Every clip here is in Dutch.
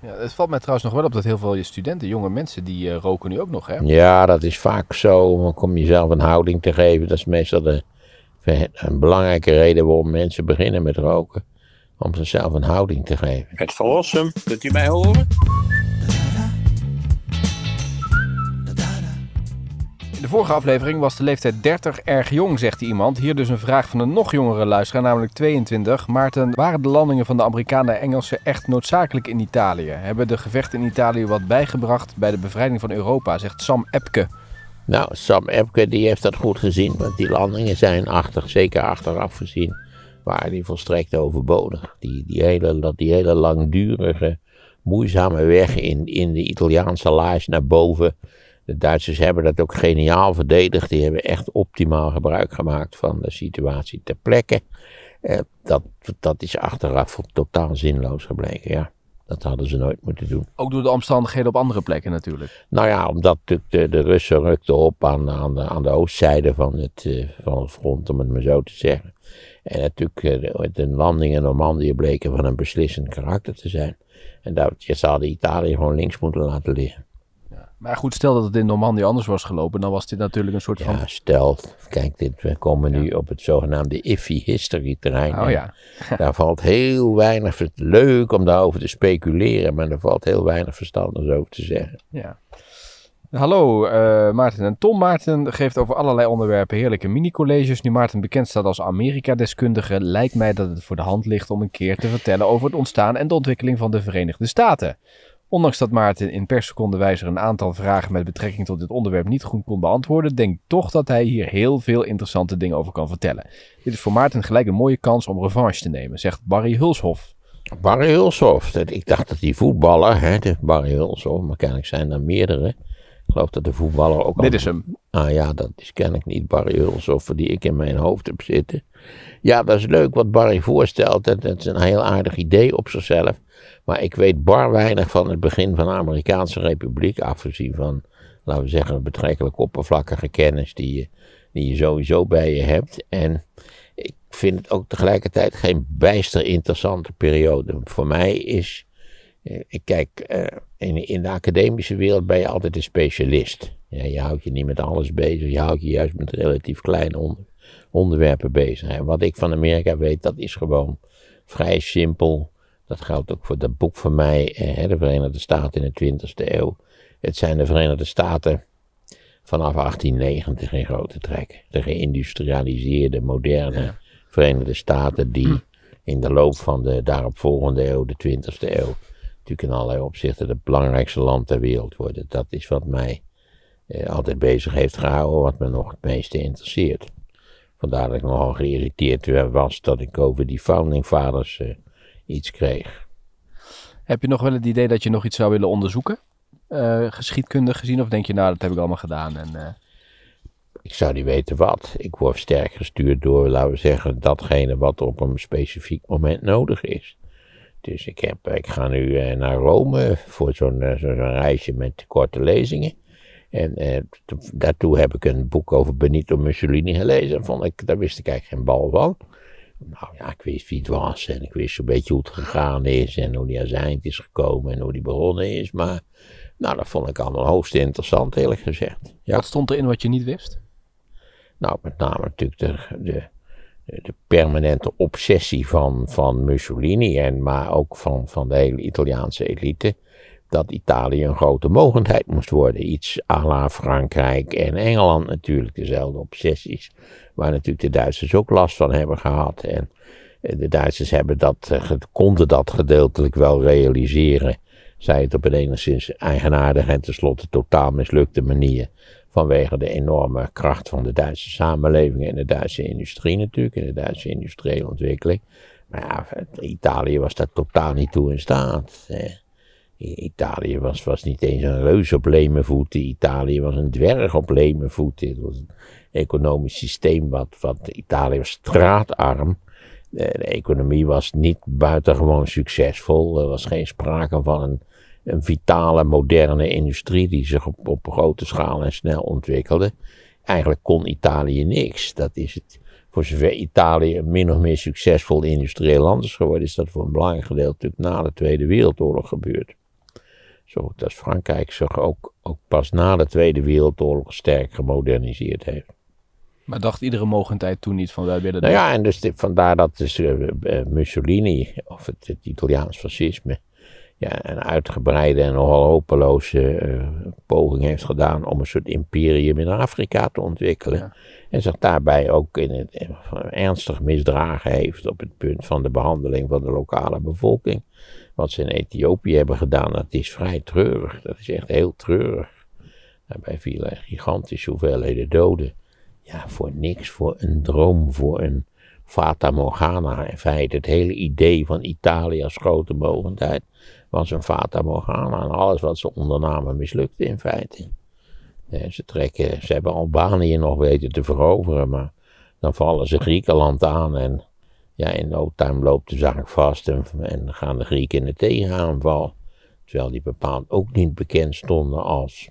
Ja, het valt mij trouwens nog wel op dat heel veel studenten, jonge mensen, die eh, roken nu ook nog, hè? Ja, dat is vaak zo. Om jezelf een houding te geven. Dat is meestal de, een belangrijke reden waarom mensen beginnen met roken. Om zichzelf een houding te geven. Het verlossen, kunt u mij horen? In de vorige aflevering was de leeftijd 30 erg jong, zegt iemand. Hier dus een vraag van een nog jongere luisteraar, namelijk 22. Maarten, waren de landingen van de Amerikanen en Engelsen echt noodzakelijk in Italië? Hebben de gevechten in Italië wat bijgebracht bij de bevrijding van Europa, zegt Sam Epke. Nou, Sam Epke die heeft dat goed gezien, want die landingen zijn achter, zeker achteraf gezien, waren die volstrekt overbodig. Die, die, hele, die hele langdurige, moeizame weg in, in de Italiaanse laars naar boven de Duitsers hebben dat ook geniaal verdedigd. Die hebben echt optimaal gebruik gemaakt van de situatie ter plekke. Eh, dat, dat is achteraf totaal zinloos gebleken, ja. Dat hadden ze nooit moeten doen. Ook door de omstandigheden op andere plekken natuurlijk. Nou ja, omdat de, de, de Russen rukten op aan, aan, de, aan de oostzijde van het, uh, van het front, om het maar zo te zeggen. En natuurlijk, uh, de landing in Normandië bleken van een beslissend karakter te zijn. En dat, je zou Italië gewoon links moeten laten liggen. Maar goed, stel dat het in Normandië anders was gelopen, dan was dit natuurlijk een soort van... Ja, stel, kijk, dit, we komen nu op het zogenaamde iffy history terrein. Oh ja. daar valt heel weinig, leuk om daarover te speculeren, maar er valt heel weinig verstandigs over te zeggen. Ja. Hallo uh, Maarten en Tom. Maarten geeft over allerlei onderwerpen heerlijke mini-colleges. Nu Maarten bekend staat als Amerika-deskundige, lijkt mij dat het voor de hand ligt om een keer te vertellen over het ontstaan en de ontwikkeling van de Verenigde Staten. Ondanks dat Maarten in per seconde een aantal vragen met betrekking tot dit onderwerp niet goed kon beantwoorden, denk ik toch dat hij hier heel veel interessante dingen over kan vertellen. Dit is voor Maarten gelijk een mooie kans om revanche te nemen, zegt Barry Hulshoff. Barry Hulshoff, ik dacht dat die voetballer, hè, Barry Hulshoff, maar kennelijk zijn er meerdere. Ik geloof dat de voetballer ook. Dit is hem. Ah ja, dat is kennelijk niet Barry Hulshoff die ik in mijn hoofd heb zitten. Ja, dat is leuk wat Barry voorstelt. Dat, dat is een heel aardig idee op zichzelf. Maar ik weet bar weinig van het begin van de Amerikaanse Republiek, afgezien van, laten we zeggen, betrekkelijk oppervlakkige kennis die je, die je sowieso bij je hebt. En ik vind het ook tegelijkertijd geen bijster interessante periode. Voor mij is, ik kijk, eh, in, in de academische wereld ben je altijd een specialist. Ja, je houdt je niet met alles bezig, je houdt je juist met relatief kleine onderwerpen bezig. En wat ik van Amerika weet, dat is gewoon vrij simpel dat geldt ook voor dat boek van mij, eh, de Verenigde Staten in de 20e eeuw. Het zijn de Verenigde Staten vanaf 1890 in grote trek. De geïndustrialiseerde, moderne Verenigde Staten die in de loop van de daaropvolgende eeuw, de 20e eeuw, natuurlijk in allerlei opzichten het belangrijkste land ter wereld worden. Dat is wat mij eh, altijd bezig heeft gehouden, wat me nog het meeste interesseert. Vandaar dat ik nogal geïrriteerd was dat ik over die founding fathers eh, iets kreeg. Heb je nog wel het idee dat je nog iets zou willen onderzoeken? Uh, geschiedkundig gezien? Of denk je, nou, dat heb ik allemaal gedaan? En, uh... Ik zou niet weten wat. Ik word sterk gestuurd door, laten we zeggen, datgene wat op een specifiek moment nodig is. Dus ik, heb, ik ga nu uh, naar Rome voor zo'n zo'n reisje met korte lezingen. En daartoe heb ik een boek over Benito Mussolini gelezen. En vond ik, daar wist ik eigenlijk geen bal van. Nou ja, ik wist wie het was en ik wist zo'n beetje hoe het gegaan is en hoe die aan zijn eind is gekomen en hoe die begonnen is. Maar nou, dat vond ik allemaal hoogst interessant, eerlijk gezegd. Ja. Wat stond erin wat je niet wist? Nou, met name natuurlijk de, de, de permanente obsessie van, van Mussolini, en, maar ook van, van de hele Italiaanse elite dat Italië een grote mogendheid moest worden. Iets à la Frankrijk en Engeland natuurlijk, dezelfde obsessies. Waar natuurlijk de Duitsers ook last van hebben gehad. En eh, de Duitsers hebben dat, eh, konden dat gedeeltelijk wel realiseren. Zij het op een enigszins eigenaardige en tenslotte totaal mislukte manier. Vanwege de enorme kracht van de Duitse samenleving en de Duitse industrie natuurlijk. En de Duitse industriële ontwikkeling. Maar ja, Italië was daar totaal niet toe in staat. Italië was, was niet eens een reus op leme voeten. Italië was een dwerg op leme voeten. Het was een economisch systeem wat, wat Italië was straatarm. De, economie was niet buitengewoon succesvol. Er was geen sprake van een, een vitale, moderne industrie die zich op, op grote schaal en snel ontwikkelde. Eigenlijk kon Italië niks. Dat is het. Voor zover Italië een min of meer succesvol industrieel land is geworden, is dat voor een belangrijk gedeelte natuurlijk na de Tweede Wereldoorlog gebeurd. Zo dat Frankrijk zich ook, ook pas na de Tweede Wereldoorlog sterk gemoderniseerd heeft. Maar dacht iedere mogendheid toen niet van wij willen Nou ja, en dus vandaar dat dus, eh, eh, Mussolini, of het, het Italiaans fascisme, ja, een uitgebreide en nogal hopeloze eh, poging heeft gedaan om een soort imperium in Afrika te ontwikkelen. Ja. En zich daarbij ook in het, ernstig misdragen heeft op het punt van de behandeling van de lokale bevolking. Wat ze in Ethiopië hebben gedaan, dat is vrij treurig. Dat is echt heel treurig. Daarbij vielen gigantische hoeveelheden doden. Ja, voor niks, voor een droom, voor een fata morgana. In feite, het hele idee van Italië als grote mogendheid was een fata morgana. En alles wat ze ondernamen mislukte in feite. Ze, trekken, ze hebben Albanië nog weten te veroveren, maar dan vallen ze Griekenland aan en ja, in no time loopt de zaak vast en, en gaan de Grieken in de tegenaanval. Terwijl die bepaald ook niet bekend stonden als.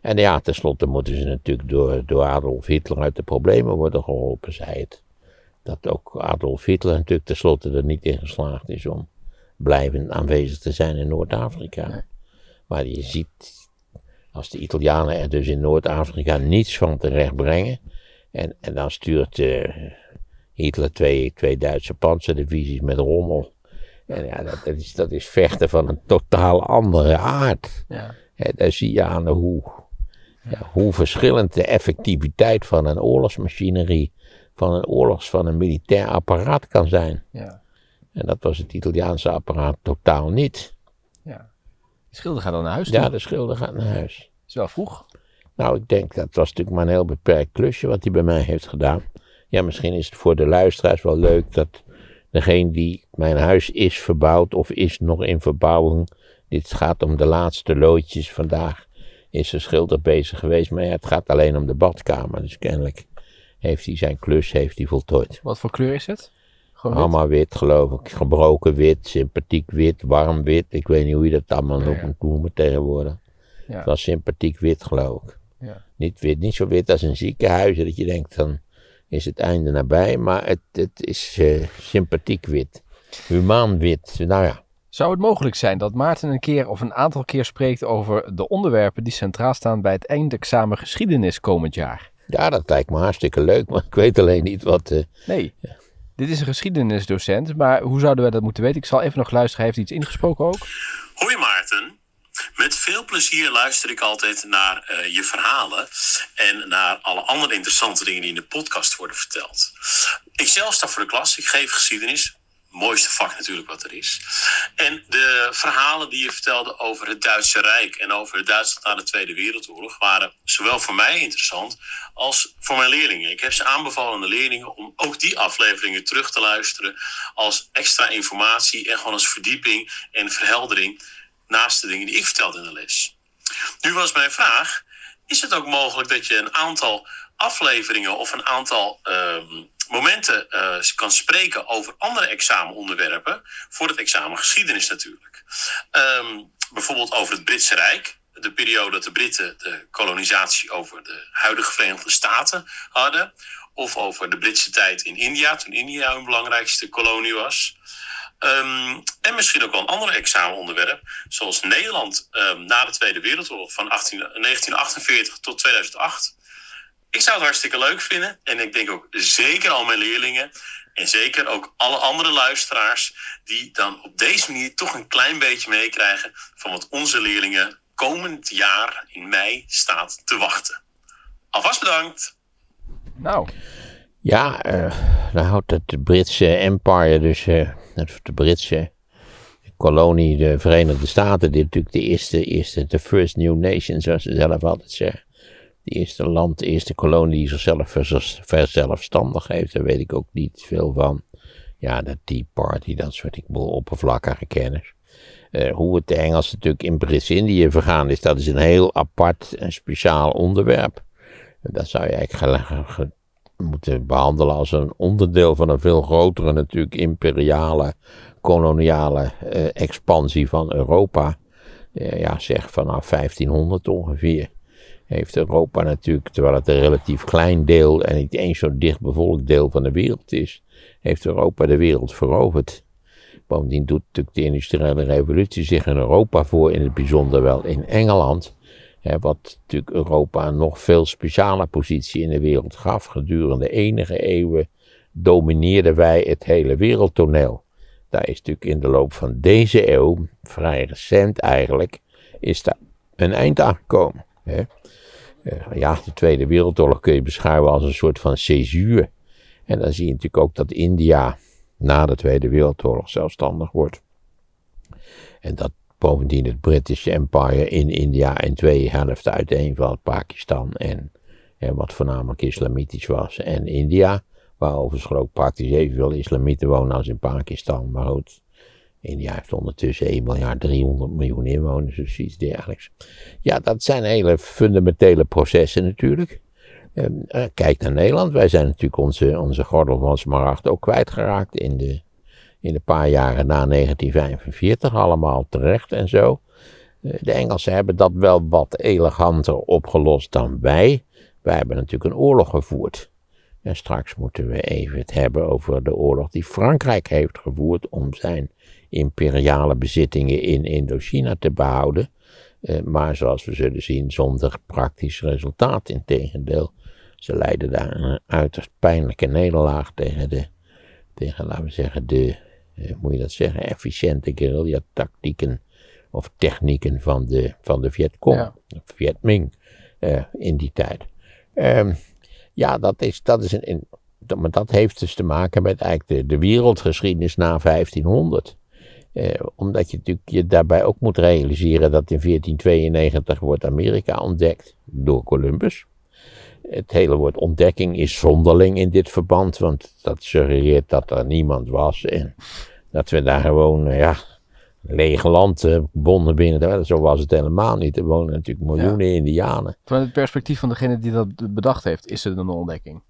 En ja, tenslotte moeten ze natuurlijk door, door Adolf Hitler uit de problemen worden geholpen, zei het. Dat ook Adolf Hitler natuurlijk tenslotte er niet in geslaagd is om blijvend aanwezig te zijn in Noord-Afrika. Maar je ziet, als de Italianen er dus in Noord-Afrika niets van terecht brengen, en, en dan stuurt eh, Hitler twee, twee Duitse panzerdivisies met rommel. En ja, dat, dat, is, dat is vechten van een totaal andere aard. Ja. Daar zie je aan hoe, ja, hoe verschillend de effectiviteit van een oorlogsmachinerie, van een oorlogs, van een militair apparaat kan zijn. Ja. En dat was het Italiaanse apparaat totaal niet. ja. De schilder gaat dan naar huis toe. Ja, de schilder gaat naar huis. is wel vroeg. Nou, ik denk dat was natuurlijk maar een heel beperkt klusje wat hij bij mij heeft gedaan. Ja, misschien is het voor de luisteraars wel leuk dat degene die mijn huis is verbouwd of is nog in verbouwing. Dit gaat om de laatste loodjes vandaag. Is de schilder bezig geweest, maar ja, het gaat alleen om de badkamer. Dus kennelijk heeft hij zijn klus heeft hij voltooid. Wat voor kleur is het? Gewoon wit? Allemaal wit, geloof ik. Gebroken wit, sympathiek wit, warm wit. Ik weet niet hoe je dat allemaal nog moet noemen tegenwoordig. Ja. Het was sympathiek wit, geloof ik. Ja. Niet, wit, niet zo wit als een ziekenhuis, dat je denkt dan is het einde nabij. Maar het, het is eh, sympathiek wit. Humaan wit. Nou ja. Zou het mogelijk zijn dat Maarten een keer of een aantal keer spreekt over de onderwerpen die centraal staan bij het eindexamen geschiedenis komend jaar? Ja, dat lijkt me hartstikke leuk, maar ik weet alleen niet wat. eh, Nee. Dit is een geschiedenisdocent, maar hoe zouden wij dat moeten weten? Ik zal even nog luisteren. Hij heeft iets ingesproken ook. Hoi Maarten. Met veel plezier luister ik altijd naar eh, je verhalen en naar alle andere interessante dingen die in de podcast worden verteld. Ik zelf sta voor de klas, ik geef geschiedenis. Mooiste vak natuurlijk wat er is. En de verhalen die je vertelde over het Duitse Rijk en over Duitsland na de Tweede Wereldoorlog waren zowel voor mij interessant als voor mijn leerlingen. Ik heb ze aanbevolen aan de leerlingen om ook die afleveringen terug te luisteren als extra informatie en gewoon als verdieping en verheldering naast de dingen die ik vertelde in de les. Nu was mijn vraag: is het ook mogelijk dat je een aantal afleveringen of een aantal ehm, momenten eh, kan spreken over andere examenonderwerpen voor het examen geschiedenis natuurlijk? Ehm, bijvoorbeeld over het Britse Rijk, de periode dat de Britten de kolonisatie over de huidige Verenigde Staten hadden, of over de Britse tijd in India, toen India hun belangrijkste kolonie was. Ehm, en misschien ook wel een ander examenonderwerp, zoals Nederland ehm, na de Tweede Wereldoorlog van 18, 1948 tot 2008. Ik zou het hartstikke leuk vinden en ik denk ook zeker al mijn leerlingen en zeker ook alle andere luisteraars die dan op deze manier toch een klein beetje meekrijgen van wat onze leerlingen komend jaar in mei staat te wachten. Alvast bedankt! Nou, ja, eh dan houdt het Britse Empire, dus eh, het- de Britse kolonie, de Verenigde Staten, die natuurlijk de eerste, eerste, de first new nation, zoals ze zelf altijd zeggen. De eerste land, de eerste kolonie die zichzelf verzelfstandig heeft, daar weet ik ook niet veel van. Ja, de Tea Party, dat soort, ik bedoel, oppervlakkige kennis. Eh, hoe het de Engelsen natuurlijk in Brits-Indië vergaan is, dat is een heel apart en speciaal onderwerp. Dat zou je eigenlijk ge- ge- moeten behandelen als een onderdeel van een veel grotere natuurlijk imperiale, koloniale eh, expansie van Europa. Eh, ja, zeg vanaf 1500 ongeveer heeft Europa natuurlijk, terwijl het een relatief klein deel en niet eens zo dicht bevolkt deel van de wereld is, heeft Europa de wereld veroverd. Bovendien doet natuurlijk de industriële revolutie zich in Europa voor, in het bijzonder wel in Engeland. Hè, wat natuurlijk Europa een nog veel speciale positie in de wereld gaf. Gedurende enige eeuwen domineerden wij het hele wereldtoneel. Daar is natuurlijk in de loop van deze eeuw, vrij recent eigenlijk, is daar een eind aan gekomen. Hè. Eh, ja, de Tweede Wereldoorlog kun je beschouwen als een soort van césuur. En dan zie je natuurlijk ook dat India na de Tweede Wereldoorlog zelfstandig wordt. En dat bovendien het British Empire in India in twee helften uiteenvalt, Pakistan en, en wat voornamelijk islamitisch was, en India, waar overigens ook praktisch evenveel islamieten wonen als in Pakistan, maar goed, India heeft ondertussen 1 miljard 300 miljoen inwoners, dus iets dergelijks. Ja, dat zijn hele fundamentele processen natuurlijk. Ehm, eh, kijk naar Nederland. Wij zijn natuurlijk onze, onze gordel van Smaragd ook kwijtgeraakt in de, in de paar jaren na 1945. Allemaal terecht en zo. Eh, de Engelsen hebben dat wel wat eleganter opgelost dan wij. Wij hebben natuurlijk een oorlog gevoerd. En straks moeten we even het hebben over de oorlog die Frankrijk heeft gevoerd om zijn imperiale bezittingen in Indochina te behouden. Eh, maar zoals we zullen zien, zonder praktisch resultaat. Integendeel, ze leidden daar een uiterst pijnlijke nederlaag tegen de, tegen, laten we zeggen, de, eh, moet je dat zeggen, efficiënte guerrilla-tactieken of technieken van de, van de Vietcong, ja. Vietming, uh, in die tijd. Um, ja, dat is, dat is een, een dat, maar dat heeft dus te maken met eigenlijk de, de wereldgeschiedenis na 1500. Eh, omdat je natuurlijk je daarbij ook moet realiseren dat in 1492 wordt Amerika ontdekt door Columbus. Het hele woord ontdekking is zonderling in dit verband, want dat suggereert dat er niemand was en dat we daar gewoon, ja, leeg land, uh, bonden binnen. Zo was het helemaal niet. Er wonen natuurlijk miljoenen Indianen. Vanuit het perspectief van degene die dat bedacht heeft, is het een ontdekking.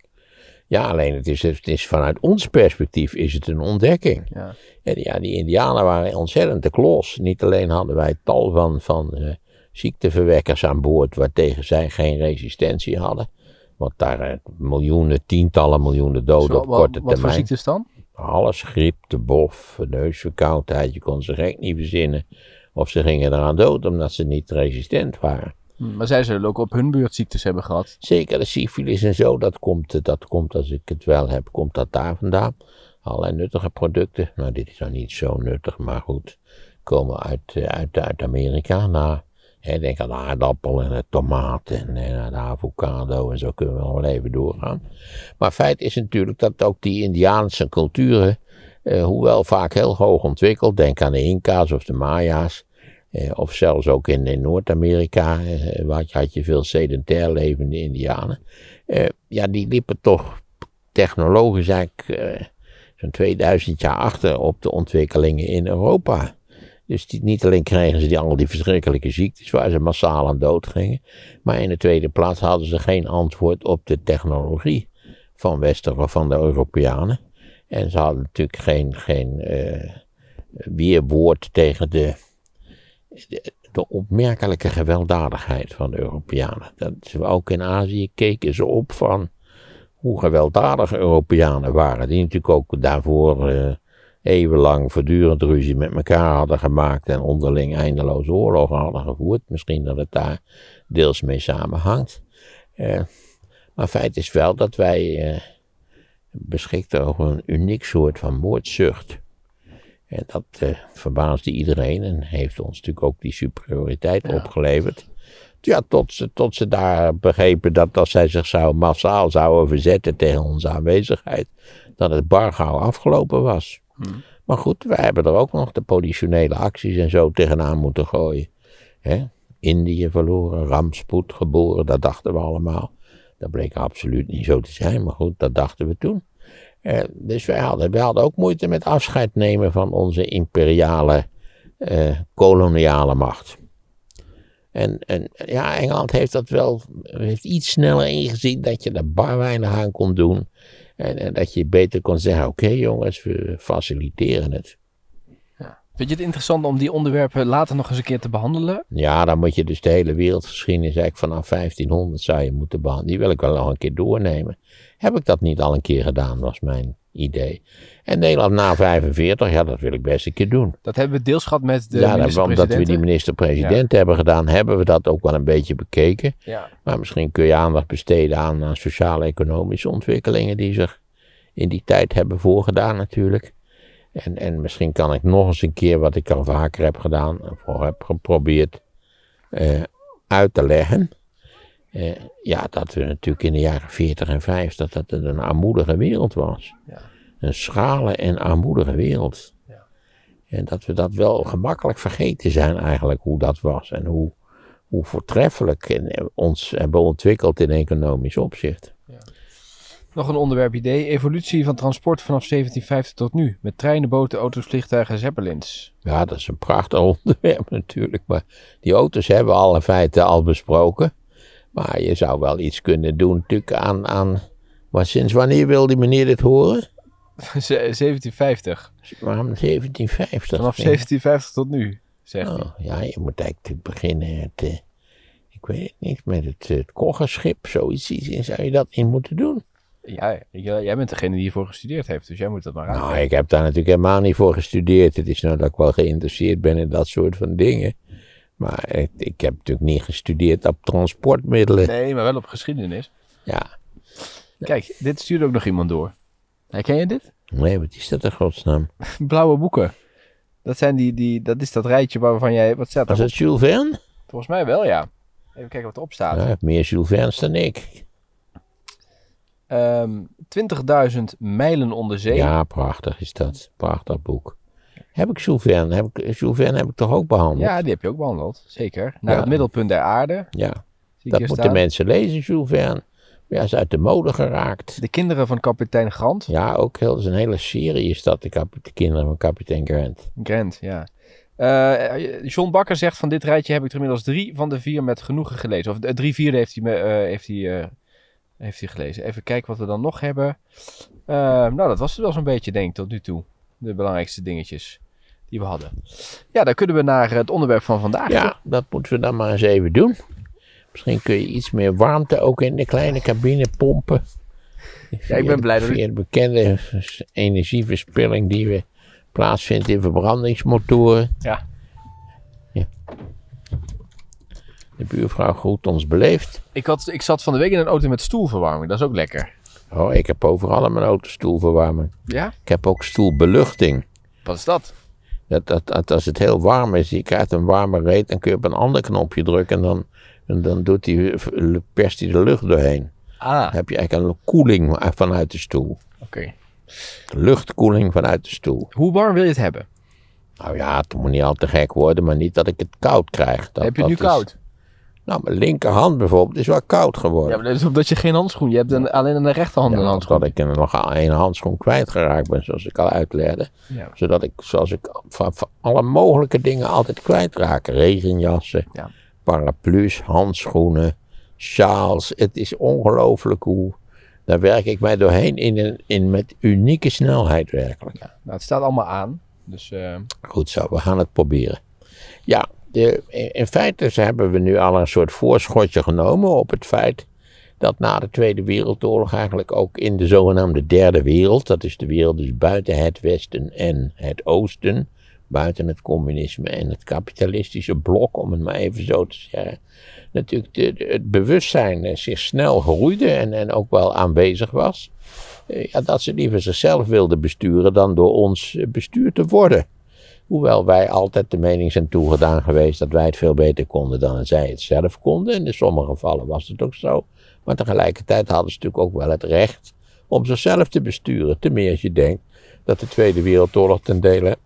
Ja, alleen het is, het is vanuit ons perspectief is het een ontdekking. Ja. En ja, die Indianen waren ontzettend de klos. Niet alleen hadden wij tal van, van uh, ziekteverwekkers aan boord, waartegen zij geen resistentie hadden. Want daar uh, miljoenen, tientallen miljoenen doden Zo, op korte wat, wat termijn. voor ziektes dan? Alles, griep, de bof, neusverkoudheid, je kon ze gek niet verzinnen. Of ze gingen eraan dood omdat ze niet resistent waren. Maar zij zullen ook op hun beurt ziektes hebben gehad. Zeker de syfilis en zo, dat komt, dat komt als ik het wel heb, komt dat daar vandaan. Allerlei nuttige producten. Nou, dit is nou niet zo nuttig, maar goed. Komen uit, eh, uit, Amerika. Nou, denk aan de aardappel en de tomaat en, en de avocado en zo kunnen we nog wel even doorgaan. Maar feit is natuurlijk dat ook die Indiaanse culturen, eh, hoewel vaak heel hoog ontwikkeld, denk aan de Inca's of de Maya's, eh, of zelfs ook in, Noord-Amerika eh, had, je, had je veel sedentair levende Indianen. Eh, ja, die liepen toch technologisch eigenlijk eh, zo'n 2000 jaar achter op de ontwikkelingen in Europa. Dus die, niet alleen kregen ze die, al die verschrikkelijke ziektes waar ze massaal aan dood gingen, maar in de tweede plaats hadden ze geen antwoord op de technologie van Westen van de Europeanen. En ze hadden natuurlijk geen, geen eh, weerwoord tegen de, de, opmerkelijke gewelddadigheid van de Europeanen. Dat ze ook in Azië keken ze op van hoe gewelddadig Europeanen waren. Die natuurlijk ook daarvoor eh, eeuwenlang voortdurend ruzie met elkaar hadden gemaakt en onderling eindeloze oorlogen hadden gevoerd. Misschien dat het daar deels mee samenhangt. Eh, maar feit is wel dat wij eh, beschikten over een uniek soort van moordzucht. En dat eh, verbaasde iedereen en heeft ons natuurlijk ook die superioriteit Ja. opgeleverd. Ja, tot ze, tot ze daar begrepen dat als zij zich zou, massaal zouden verzetten tegen onze aanwezigheid, dat het bar gauw afgelopen was. Hmm. Maar goed, wij hebben er ook nog de politionele acties en zo tegenaan moeten gooien. Hè? Indië verloren, rampspoed geboren, dat dachten we allemaal. Dat bleek absoluut niet zo te zijn, maar goed, dat dachten we toen. Eh, dus wij hadden, wij hadden ook moeite met afscheid nemen van onze imperiale, eh, koloniale macht. En, en ja, Engeland heeft dat wel, heeft iets sneller ingezien dat je er bar weinig aan kon doen. En, en dat je beter kon zeggen, oké jongens, we faciliteren het. Vind je het interessant om die onderwerpen later nog eens een keer te behandelen? Ja, dan moet je dus de hele wereldgeschiedenis eigenlijk vanaf 1500 zou je moeten behandelen. Die wil ik wel nog een keer doornemen. Heb ik dat niet al een keer gedaan, was mijn idee. En Nederland na 45, ja, dat wil ik best een keer doen. Dat hebben we deels gehad met de ja, omdat we die minister-president hebben gedaan, hebben we dat ook wel een beetje bekeken. Ja. Maar misschien kun je aandacht besteden aan, aan sociaal-economische ontwikkelingen die zich in die tijd hebben voorgedaan natuurlijk. En, en misschien kan ik nog eens een keer wat ik al vaker heb gedaan, of heb geprobeerd eh, uit te leggen. Eh, ja, dat we natuurlijk in de jaren 40 en 50 dat het een armoedige wereld was. Ja. Een schrale en armoedige wereld. Ja. En dat we dat wel gemakkelijk vergeten zijn eigenlijk hoe dat was. En hoe, hoe voortreffelijk en ons hebben ontwikkeld in economisch opzicht. Nog een onderwerp idee. Evolutie van transport vanaf 1750 tot nu. Met treinen, boten, auto's, vliegtuigen en zeppelins. Ja, dat is een prachtig onderwerp natuurlijk. Maar die auto's hebben we alle feiten al besproken. Maar je zou wel iets kunnen doen natuurlijk aan... aan maar sinds wanneer wil die meneer dit horen? Ze- 1750. Waarom 1750? Vanaf Ja. 1750 tot nu, zegt hij. Oh, ja, je moet eigenlijk beginnen het, eh, ik weet het niet, met het, het koggerschip, zoiets iets zou je dat in moeten doen. Ja, jij bent degene die hiervoor gestudeerd heeft, dus jij moet dat maar aan. Nou, ik heb daar natuurlijk helemaal niet voor gestudeerd. Het is nou dat ik wel geïnteresseerd ben in dat soort van dingen. Maar ik, ik heb natuurlijk niet gestudeerd op transportmiddelen. Nee, maar wel op geschiedenis. Ja, Kijk, dit stuurde ook nog iemand door. Herken je dit? nee, wat is dat in godsnaam? Blauwe boeken. Dat, zijn die, die, dat is dat rijtje waarvan jij... Wat staat Was het Jules Verne? Volgens mij wel, ja. Even kijken wat erop staat. Ja, hij heeft meer Jules Verne's dan ik. Ehm 20.000 mijlen onder zee. Ja, prachtig is dat. Prachtig boek. Heb ik Jules Verne? Heb ik, Jules Verne heb ik toch ook behandeld? Ja, die heb je ook behandeld. Zeker. Naar Ja. het middelpunt der aarde. Ja, dat moeten staan. mensen lezen, Jules Verne. Ja, is uit de mode geraakt. De kinderen van kapitein Grant. Ja, ook heel, is een hele serie is dat, de, de kinderen van kapitein Grant. Grant, ja. Eh, John Bakker zegt van dit rijtje heb ik er inmiddels drie van de vier met genoegen gelezen. Of eh, drie vierde heeft hij, me, eh, heeft, hij, heeft hij gelezen. Even kijken wat we dan nog hebben. Eh, nou, dat was het wel zo'n beetje, denk ik, tot nu toe. De belangrijkste dingetjes die we hadden. Ja, dan kunnen we naar het onderwerp van vandaag. Ja, dat moeten we dan maar eens even doen. Misschien kun je iets meer warmte ook in de kleine cabine pompen. Ja, ik ben blij dat Via de bekende energieverspilling die we plaatsvindt in verbrandingsmotoren. Ja. De buurvrouw groet ons beleefd. Ik, had, ik zat van de week in een auto met stoelverwarming. Dat is ook lekker. Oh, ik heb overal in mijn auto stoelverwarming. Ja? Ik heb ook stoelbeluchting. Wat is dat? Dat, dat, dat als het heel warm is, je krijgt een warme reet, dan kun je op een ander knopje drukken en dan, en dan doet die, perst hij de lucht doorheen. Ah, Dan heb je eigenlijk een koeling vanuit de stoel. oké. Luchtkoeling vanuit de stoel. Hoe warm wil je het hebben? Nou ja, het moet niet al te gek worden, maar niet dat ik het koud krijg. Dat, heb je het nu is- koud? Nou, mijn linkerhand bijvoorbeeld is wel koud geworden. Ja, maar dat is omdat je geen handschoen... Je hebt een, alleen aan de rechterhand Ja, een handschoen. dat ik er nog één handschoen kwijtgeraakt ben, zoals ik al uitlegde. Ja. Zodat ik, zoals ik van, van alle mogelijke dingen altijd kwijtraak. Regenjassen, Ja. paraplu's, handschoenen, sjaals. Het is ongelooflijk hoe... Daar werk ik mij doorheen in, een, in met unieke snelheid werkelijk. Nou, het staat allemaal aan. Dus eh, Goed zo, we gaan het proberen. Ja, in feite hebben we nu al een soort voorschotje genomen op het feit dat na de Tweede Wereldoorlog eigenlijk ook in de zogenaamde derde wereld, dat is de wereld dus buiten het Westen en het Oosten, buiten het communisme en het kapitalistische blok, om het maar even zo te zeggen, natuurlijk het bewustzijn eh, zich snel groeide en, en ook wel aanwezig was. Eh, Ja, dat ze liever zichzelf wilden besturen dan door ons eh, bestuurd te worden. Hoewel wij altijd de mening zijn toegedaan geweest dat wij het veel beter konden dan zij het zelf konden. En in sommige gevallen was het ook zo. Maar tegelijkertijd hadden ze natuurlijk ook wel het recht om zichzelf te besturen. Ten meer als je denkt dat de Tweede Wereldoorlog ten dele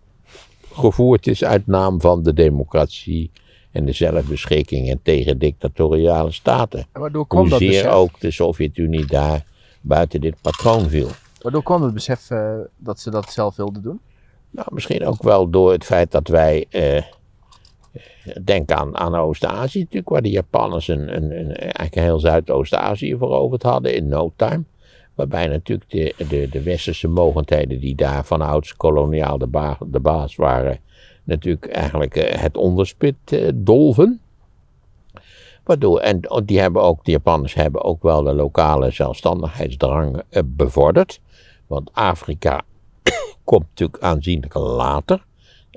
gevoerd is uit naam van de democratie en de zelfbeschikking en tegen dictatoriale staten. waardoor kwam dat Hoezeer besef? ook de Sovjet-Unie daar buiten dit patroon viel. Waardoor kwam het besef eh, dat ze dat zelf wilden doen? Nou, misschien ook wel door het feit dat wij. eh denk aan, Oost-Azië, natuurlijk, waar de Japanners een, een, een, eigenlijk heel Zuidoost-Azië veroverd hadden in no time. Waarbij natuurlijk de, de, de westerse mogendheden die daar vanouds koloniaal de, de baas waren, natuurlijk eigenlijk eh, het onderspit eh, dolven. Waardoor, en die hebben ook, de Japanners hebben ook wel de lokale zelfstandigheidsdrang eh, bevorderd. Want Afrika komt natuurlijk aanzienlijk later.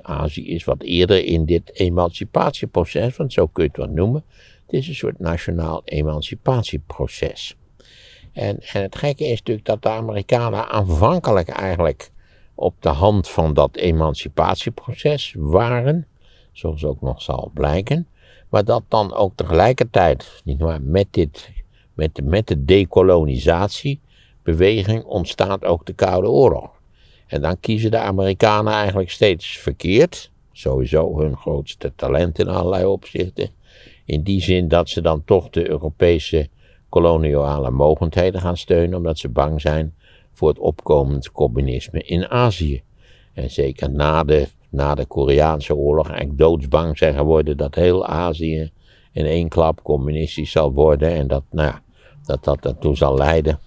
Azië is wat eerder in dit emancipatieproces, want zo kun je het wel noemen. Het is een soort nationaal emancipatieproces. En, en het gekke is natuurlijk dat de Amerikanen aanvankelijk eigenlijk op de hand van dat emancipatieproces waren, zoals ook nog zal blijken, maar dat dan ook tegelijkertijd, niet waar, met, dit, met, met de decolonisatiebeweging ontstaat ook de Koude Oorlog. En dan kiezen de Amerikanen eigenlijk steeds verkeerd. Sowieso hun grootste talent in allerlei opzichten. In die zin dat ze dan toch de Europese koloniale mogendheden gaan steunen, omdat ze bang zijn voor het opkomend communisme in Azië. En zeker na de, na de Koreaanse oorlog eigenlijk doodsbang zijn geworden dat heel Azië in één klap communistisch zal worden en dat nou ja, dat, dat daartoe zal leiden.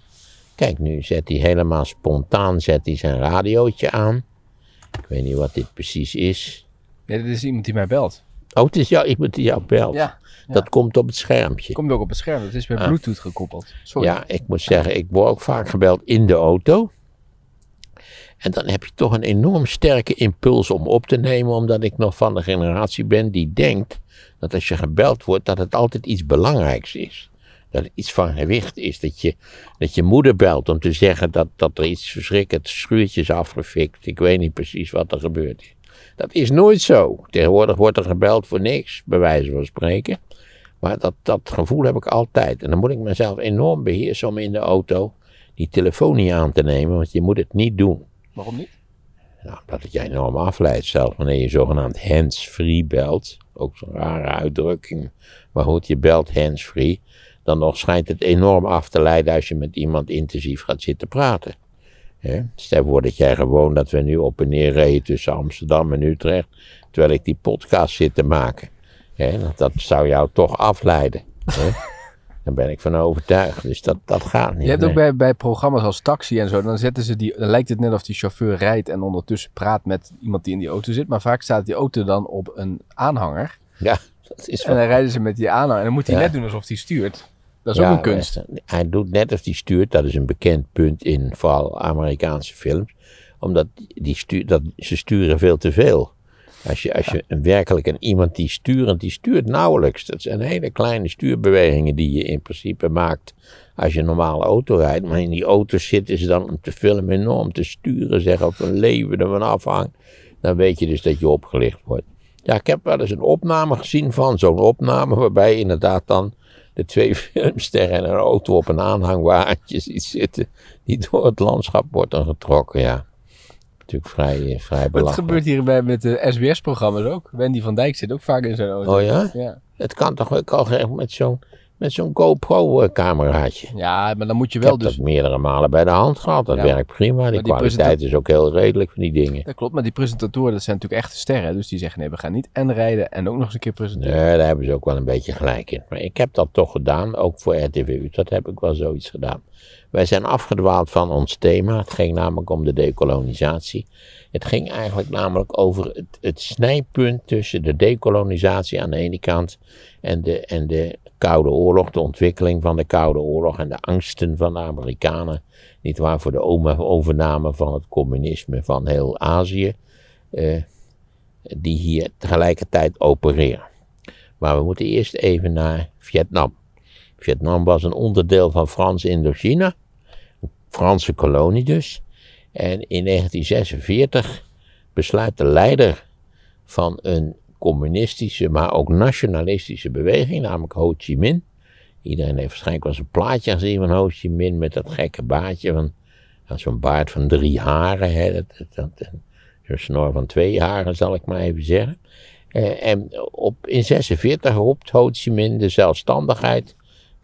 Kijk, nu zet hij helemaal spontaan zet hij zijn radiootje aan. Ik weet niet wat dit precies is. Ja, dit is iemand die mij belt. Oh, het is jou, iemand die jou belt. Ja, Dat komt op het schermpje. komt ook op het scherm. Dat is met Ah. Bluetooth gekoppeld. Sorry. Ja, ik moet zeggen, ik word ook vaak gebeld in de auto. En dan heb je toch een enorm sterke impuls om op te nemen, omdat ik nog van de generatie ben die denkt dat als je gebeld wordt, dat het altijd iets belangrijks is. Dat het iets van gewicht is. Dat je, dat je moeder belt om te zeggen dat, dat er iets verschrikkelijks schuurtje is afgefikt. Ik weet niet precies wat er gebeurd is. Dat is nooit zo. Tegenwoordig wordt er gebeld voor niks, bij wijze van spreken. Maar dat, dat gevoel heb ik altijd. En dan moet ik mezelf enorm beheersen om in de auto die telefoon niet aan te nemen, want je moet het niet doen. Waarom niet? Nou, dat het je enorm afleidt, zelfs wanneer je zogenaamd hands-free belt. Ook zo'n rare uitdrukking. Maar goed, je belt hands-free. Dan nog schijnt het enorm af te leiden als je met iemand intensief gaat zitten praten. Hè? Stel voor dat jij gewoon, dat we nu op en neer reden tussen Amsterdam en Utrecht, terwijl ik die podcast zit te maken. Dat, dat zou jou toch afleiden. Daar ben ik van overtuigd. Dus dat, dat gaat niet. Je hebt nee. ook bij, bij programma's als taxi en zo, dan zetten ze die, dan lijkt het net of die chauffeur rijdt en ondertussen praat met iemand die in die auto zit. Maar vaak staat die auto dan op een aanhanger. Ja, dat is En dan rijden ze met die aanhanger. En dan moet hij Ja. net doen alsof hij stuurt. Dat is Ja, ook een kunst. Hij doet net als hij stuurt, dat is een bekend punt in vooral Amerikaanse films. Omdat die stuur, dat, ze sturen veel te veel. Als je, als je een, werkelijk een iemand die sturend, die stuurt nauwelijks. Dat zijn hele kleine stuurbewegingen die je in principe maakt als je een normale auto rijdt. Maar in die auto zitten ze dan om te filmen enorm te sturen, zeggen of een leven ervan afhangt. Dan weet je dus dat je opgelicht wordt. Ja, ik heb wel eens een opname gezien van zo'n opname waarbij inderdaad dan de twee filmsterren en een auto op een aanhangwagentje ziet zitten, die door het landschap wordt dan getrokken, ja. Natuurlijk vrij, eh, vrij het belachelijk. gebeurt hierbij met de SBS-programma's ook. Wendy van Dijk zit ook vaak in zijn auto. Oh ja? Ja. Het kan toch ook al met zo'n met zo'n GoPro-cameraatje. Ja, maar dan moet je Ik wel heb dus... dat meerdere malen bij de hand gehad. Dat Ja, werkt prima. Die die kwaliteit presenta- is ook heel redelijk van die dingen. Dat klopt, maar die presentatoren, dat zijn natuurlijk echte sterren. Dus die zeggen, nee, we gaan niet en rijden en ook nog eens een keer presenteren. Nee, daar hebben ze ook wel een beetje gelijk in. Maar ik heb dat toch gedaan, ook voor RTV Dat heb ik wel zoiets gedaan. Wij zijn afgedwaald van ons thema. Het ging namelijk om de dekolonisatie. Het ging eigenlijk namelijk over het, het snijpunt tussen de dekolonisatie aan de ene kant en de, en de Koude Oorlog, de ontwikkeling van de Koude Oorlog en de angsten van de Amerikanen. Niet waar voor de overname van het communisme van heel Azië, eh, die hier tegelijkertijd opereren. Maar we moeten eerst even naar Vietnam. Vietnam was een onderdeel van Frans Indochina, een Franse kolonie dus. En in 1946 besluit de leider van een communistische, maar ook nationalistische beweging, namelijk Ho Chi Minh. Iedereen heeft waarschijnlijk wel eens een plaatje gezien van Ho Chi Minh met dat gekke baardje van zo'n baard van drie haren. Dat, zo'n snor van twee haren, zal ik maar even zeggen. Eh, en op, in 46 roept Ho Chi Minh de zelfstandigheid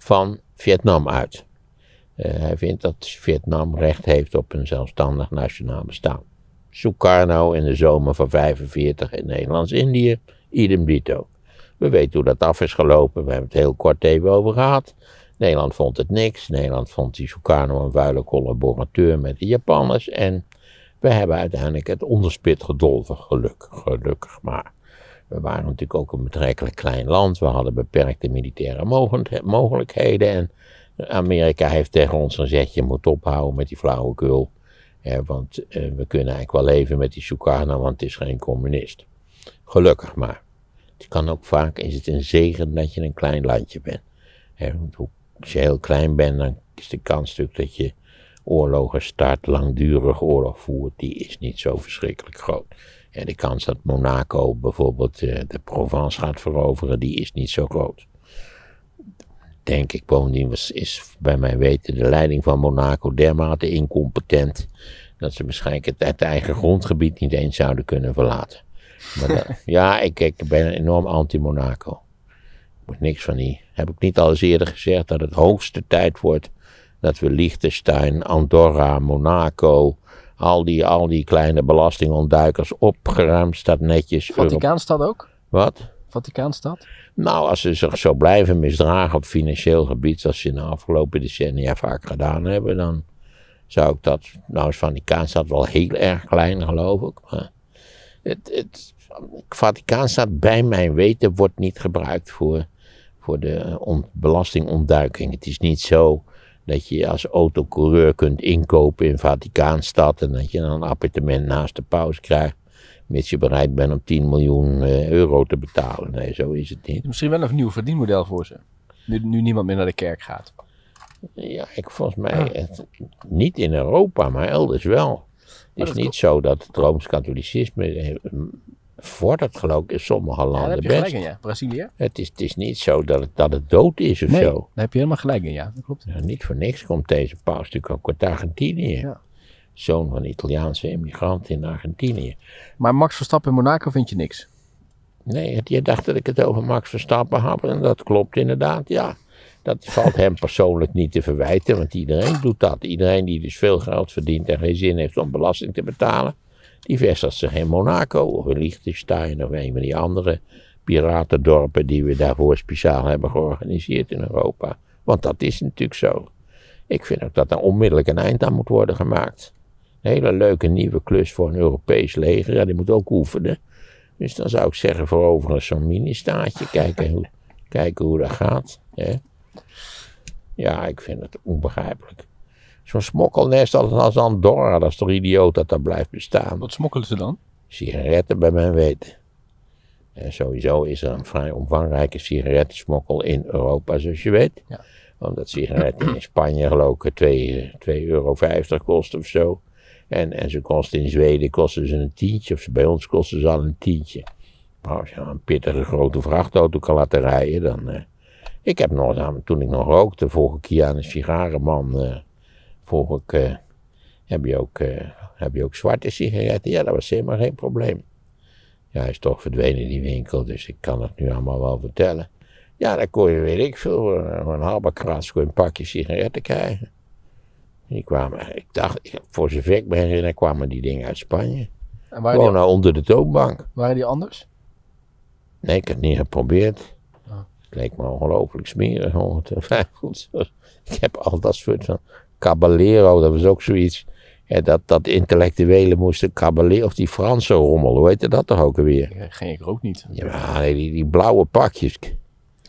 van Vietnam uit. Eh, hij vindt dat Vietnam recht heeft op een zelfstandig nationaal bestaan. Sukarno in de zomer van 45 in Nederlands-Indië, idem dito. We weten hoe dat af is gelopen, we hebben het heel kort even over gehad. Nederland vond het niks, Nederland vond die Sukarno een vuile collaborateur met de Japanners en we hebben uiteindelijk het onderspit gedolven, gelukkig maar. We waren natuurlijk ook een betrekkelijk klein land. We hadden beperkte militaire mogelijkheden. En Amerika heeft tegen ons gezegd: je moet ophouden met die flauwekul. Want eh, we kunnen eigenlijk wel leven met die Sukarno, want het is geen communist. Gelukkig maar. Het kan ook vaak, is het een zegen dat je een klein landje bent. Want als je heel klein bent, dan is de kans natuurlijk dat je oorlogen start, langdurig oorlog voert, die is niet zo verschrikkelijk groot. En de kans dat Monaco bijvoorbeeld eh, de Provence gaat veroveren, die is niet zo groot. Denk ik, bovendien was, is bij mijn weten de leiding van Monaco dermate incompetent, dat ze waarschijnlijk het, het eigen grondgebied niet eens zouden kunnen verlaten. Maar dat- ja, ik, ik ben enorm anti-Monaco. Ik moet niks van die. Heb ik niet al eens eerder gezegd dat het hoogste tijd wordt dat we Liechtenstein, Andorra, Monaco, al die, al die kleine belastingontduikers opgeruimd staat netjes. Vaticaanstad ook? Wat? Vaticaanstad? Nou, als ze zich zo blijven misdragen op financieel gebied, zoals ze in de afgelopen decennia vaak gedaan hebben, dan zou ik dat, nou is Vaticaanstad wel heel erg klein, geloof ik. Maar het, het, Vaticaanstad, bij mijn weten, wordt niet gebruikt voor, voor de on- belastingontduiking. Het is niet zo dat je als autocoureur kunt inkopen in Vaticaanstad en dat je dan een appartement naast de paus krijgt, mits je bereid bent om 10 miljoen eh, euro te betalen. Nee, zo is het niet. Misschien wel een nieuw verdienmodel voor ze. Nu, nu niemand meer naar de kerk gaat. Ja, ik volgens mij het, niet in Europa, maar elders wel. Het is niet zo dat het Rooms-Katholicisme eh, vordert, geloof ik, in sommige Ja, landen heb je best. gelijk in, ja. Brazilië? Het is, het is niet zo dat het, dat het dood is of Nee, zo. daar heb je helemaal gelijk in, ja. Dat klopt. Ja, niet voor niks komt deze paus natuurlijk ook uit Argentinië. Ja. Zoon van Italiaanse immigrant in Argentinië. Maar Max Verstappen in Monaco vind je niks. Nee, je dacht dat ik het over Max Verstappen had en dat klopt inderdaad, ja. Dat valt hem persoonlijk niet te verwijten, want iedereen doet dat. Iedereen die dus veel geld verdient en geen zin heeft om belasting te betalen, die vestigt zich in Monaco of in Liechtenstein of een van die andere piratendorpen die we daarvoor speciaal hebben georganiseerd in Europa. Want dat is natuurlijk zo. Ik vind ook dat er onmiddellijk een eind aan moet worden gemaakt. Een hele leuke nieuwe klus voor een Europees leger, ja, die moet ook oefenen. Dus dan zou ik zeggen, veroveren zo'n mini-staatje. Kijken hoe, kijken hoe dat gaat. Hè? Ja, ik vind het onbegrijpelijk. Zo'n smokkelnest als, Andorra, dat is toch idioot dat dat blijft bestaan. Wat smokkelen ze dan? Sigaretten bij mijn weten. En sowieso is er een vrij omvangrijke sigarettensmokkel in Europa, zoals je weet. Ja. Omdat sigaretten in Spanje geloof ik 2,50 euro kosten of zo. En, en ze kosten in Zweden kosten ze een tientje, of bij ons kosten ze al een tientje. Maar als je een pittige grote vrachtauto kan laten rijden, dan... eh, ik heb nog, aan- toen ik nog rookte, vroeg ik hier aan een sigarenman, eh vroeg ik, eh, heb, je ook, eh, heb je ook zwarte sigaretten? Ja, dat was helemaal geen probleem. Ja, hij is toch verdwenen die winkel, dus ik kan het nu allemaal wel vertellen. Ja, dan kon je, weet ik veel, voor een halve kras een pakje sigaretten krijgen. Die kwamen, ik dacht, voor zover ik me herinner, kwamen die dingen uit Spanje. En waren, Gewoon die, nou onder de toonbank. waren die anders? Nee, ik heb het niet geprobeerd. Ah. Het leek me ongelooflijk smerig. goed, ik heb al dat soort van Caballero, dat was ook zoiets. Ja, dat, dat intellectuelen moesten Caballero, of die Franse rommel, hoe heette dat toch ook alweer? Ik- Geen ik rook niet. Ja, die, die blauwe pakjes.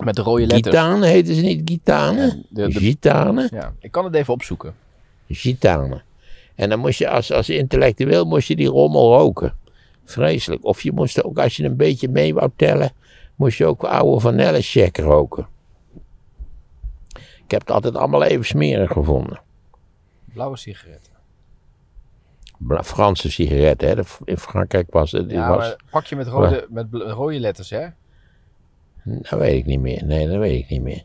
Met de rode letters. Gitanen heten ze niet, gitanen? de- de- Gitanen? Ja, ik kan het even opzoeken. Gitanen. En dan moest je als, als intellectueel moest je die rommel roken. Vreselijk. Of je moest ook, als je een beetje mee wou tellen, moest je ook oude vanillecheck roken. Ik heb het altijd allemaal even smerig gevonden. Blauwe sigaretten. Bla- Franse sigaretten, hè. De- In Frankrijk was het. Ja, was, maar pak je met rode, met rode letters, hè? Dat weet ik niet meer. Nee, dat weet ik niet meer.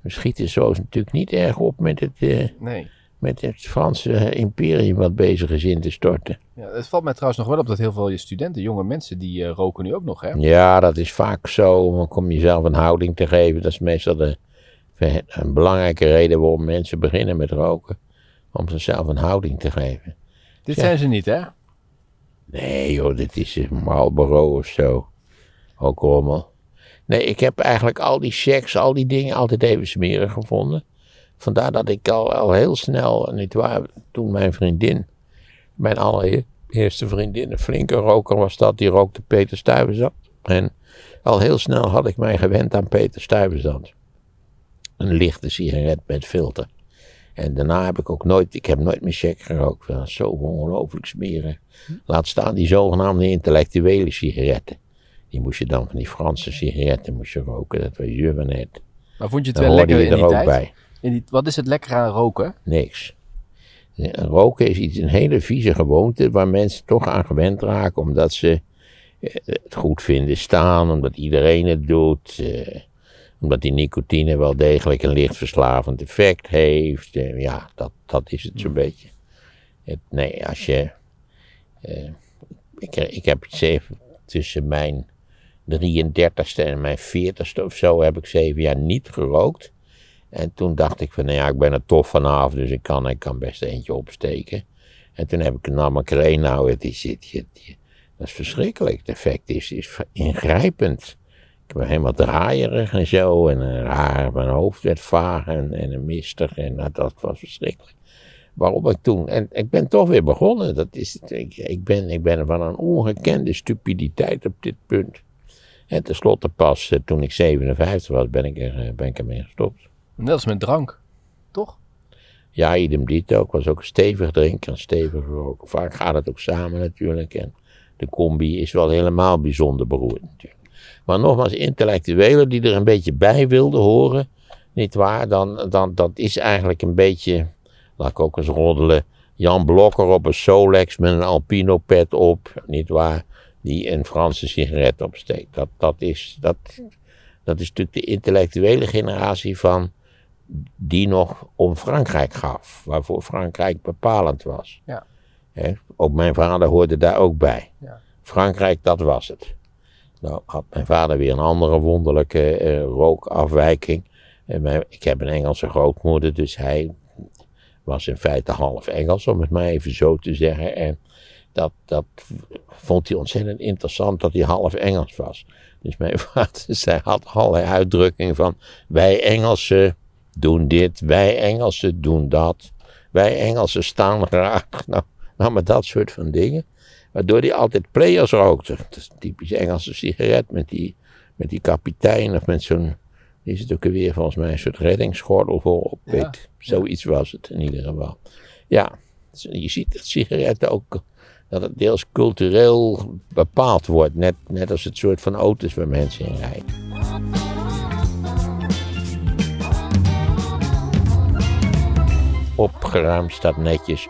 We schieten zo natuurlijk niet erg op met het, eh, Nee. met het Franse eh, imperium wat bezig is in te storten. Ja, het valt mij trouwens nog wel op dat heel veel je studenten, jonge mensen, die eh, roken nu ook nog, hè? Ja, dat is vaak zo. Om jezelf een houding te geven. Dat is meestal de, een belangrijke reden waarom mensen beginnen met roken. Om zichzelf een houding te geven. Dit Ja. zijn ze niet, hè? Nee joh, dit is een Marlboro of zo. Ook rommel. Nee, ik heb eigenlijk al die checks, al die dingen altijd even smerig gevonden. Vandaar dat ik al, al heel snel, niet waar, toen mijn vriendin, mijn allereerste vriendin, een flinke roker was dat, die rookte Peter Stuyvesant. En al heel snel had ik mij gewend aan Peter Stuyvesant. Een lichte sigaret met filter. En daarna heb ik ook nooit, ik heb nooit meer check gerookt. Dat is zo ongelooflijk smeren. Laat staan die zogenaamde intellectuele sigaretten. Die moest je dan van die Franse sigaretten moest je roken. Dat was je van net. Maar vond je het Dan wel lekker je in er die ook tijd? bij. In die, wat is het lekker aan roken? Niks. En Roken is iets, een hele vieze gewoonte waar mensen toch aan gewend raken omdat ze eh, het goed vinden staan, omdat iedereen het doet, eh, omdat die nicotine wel degelijk een licht verslavend effect heeft. Ja, dat, dat is het zo'n beetje. Het, nee, als je. eh, ik, ik heb zeven, tussen mijn 33ste en mijn 40ste of zo heb ik zeven jaar niet gerookt. En toen dacht ik van, nou ja, ik ben er tof vanaf, dus ik kan, ik kan best eentje opsteken. En toen heb ik nam ik er een, nou, het is, het, het- het- dat is verschrikkelijk. Het effect is, is ingrijpend. Ben helemaal draaierig en zo, en raar, mijn hoofd werd vaag en, en mistig, en nou, dat was verschrikkelijk. Waarom ik toen, en ik ben toch weer begonnen, dat is, ik, ik, ben, ik ben van een ongekende stupiditeit op dit punt. En tenslotte pas eh, toen ik 57 was, ben ik, er, eh, ben ik ermee gestopt. Net als met drank. Toch? Ja, idem dito. Ik was ook een stevig drinker en stevig roken. Vaak gaat het ook samen natuurlijk. En de combi is wel helemaal bijzonder beroerd natuurlijk. Maar nogmaals, intellectuelen die er een beetje bij wilden horen, niet waar, dan, dan dat is eigenlijk een beetje, laat ik ook eens roddelen, Jan Blokker op een Solex met een Alpino pet op, niet waar, die een Franse sigaret opsteekt. Dat, dat, is, dat, dat is natuurlijk de intellectuele generatie van die nog om Frankrijk gaf, waarvoor Frankrijk bepalend was. Ja. Ook mijn vader hoorde daar ook bij. Ja. Frankrijk, dat was het. Nou had mijn vader weer een andere wonderlijke eh, rookafwijking. En ik heb een Engelse grootmoeder, dus hij was in feite half Engels, om het maar even zo te zeggen. En dat, dat vond hij ontzettend interessant dat hij half Engels was. Dus mijn vader zei, had allerlei uitdrukkingen van wij Engelsen doen dit, wij Engelsen doen dat, wij Engelsen staan graag. Nou, nou maar dat soort van dingen. Waardoor hij altijd players rookte. Dat is een typisch Engelse sigaret met die, met die kapitein of met zo'n, die is het ook weer volgens mij een soort reddingsgordel voorop. Ja, Weet. Zoiets was het in ieder geval. Ja, dus je ziet dat sigaretten ook, dat het deels cultureel bepaald wordt. Net, net als het soort van auto's waar mensen in rijden. Opgeruimd staat netjes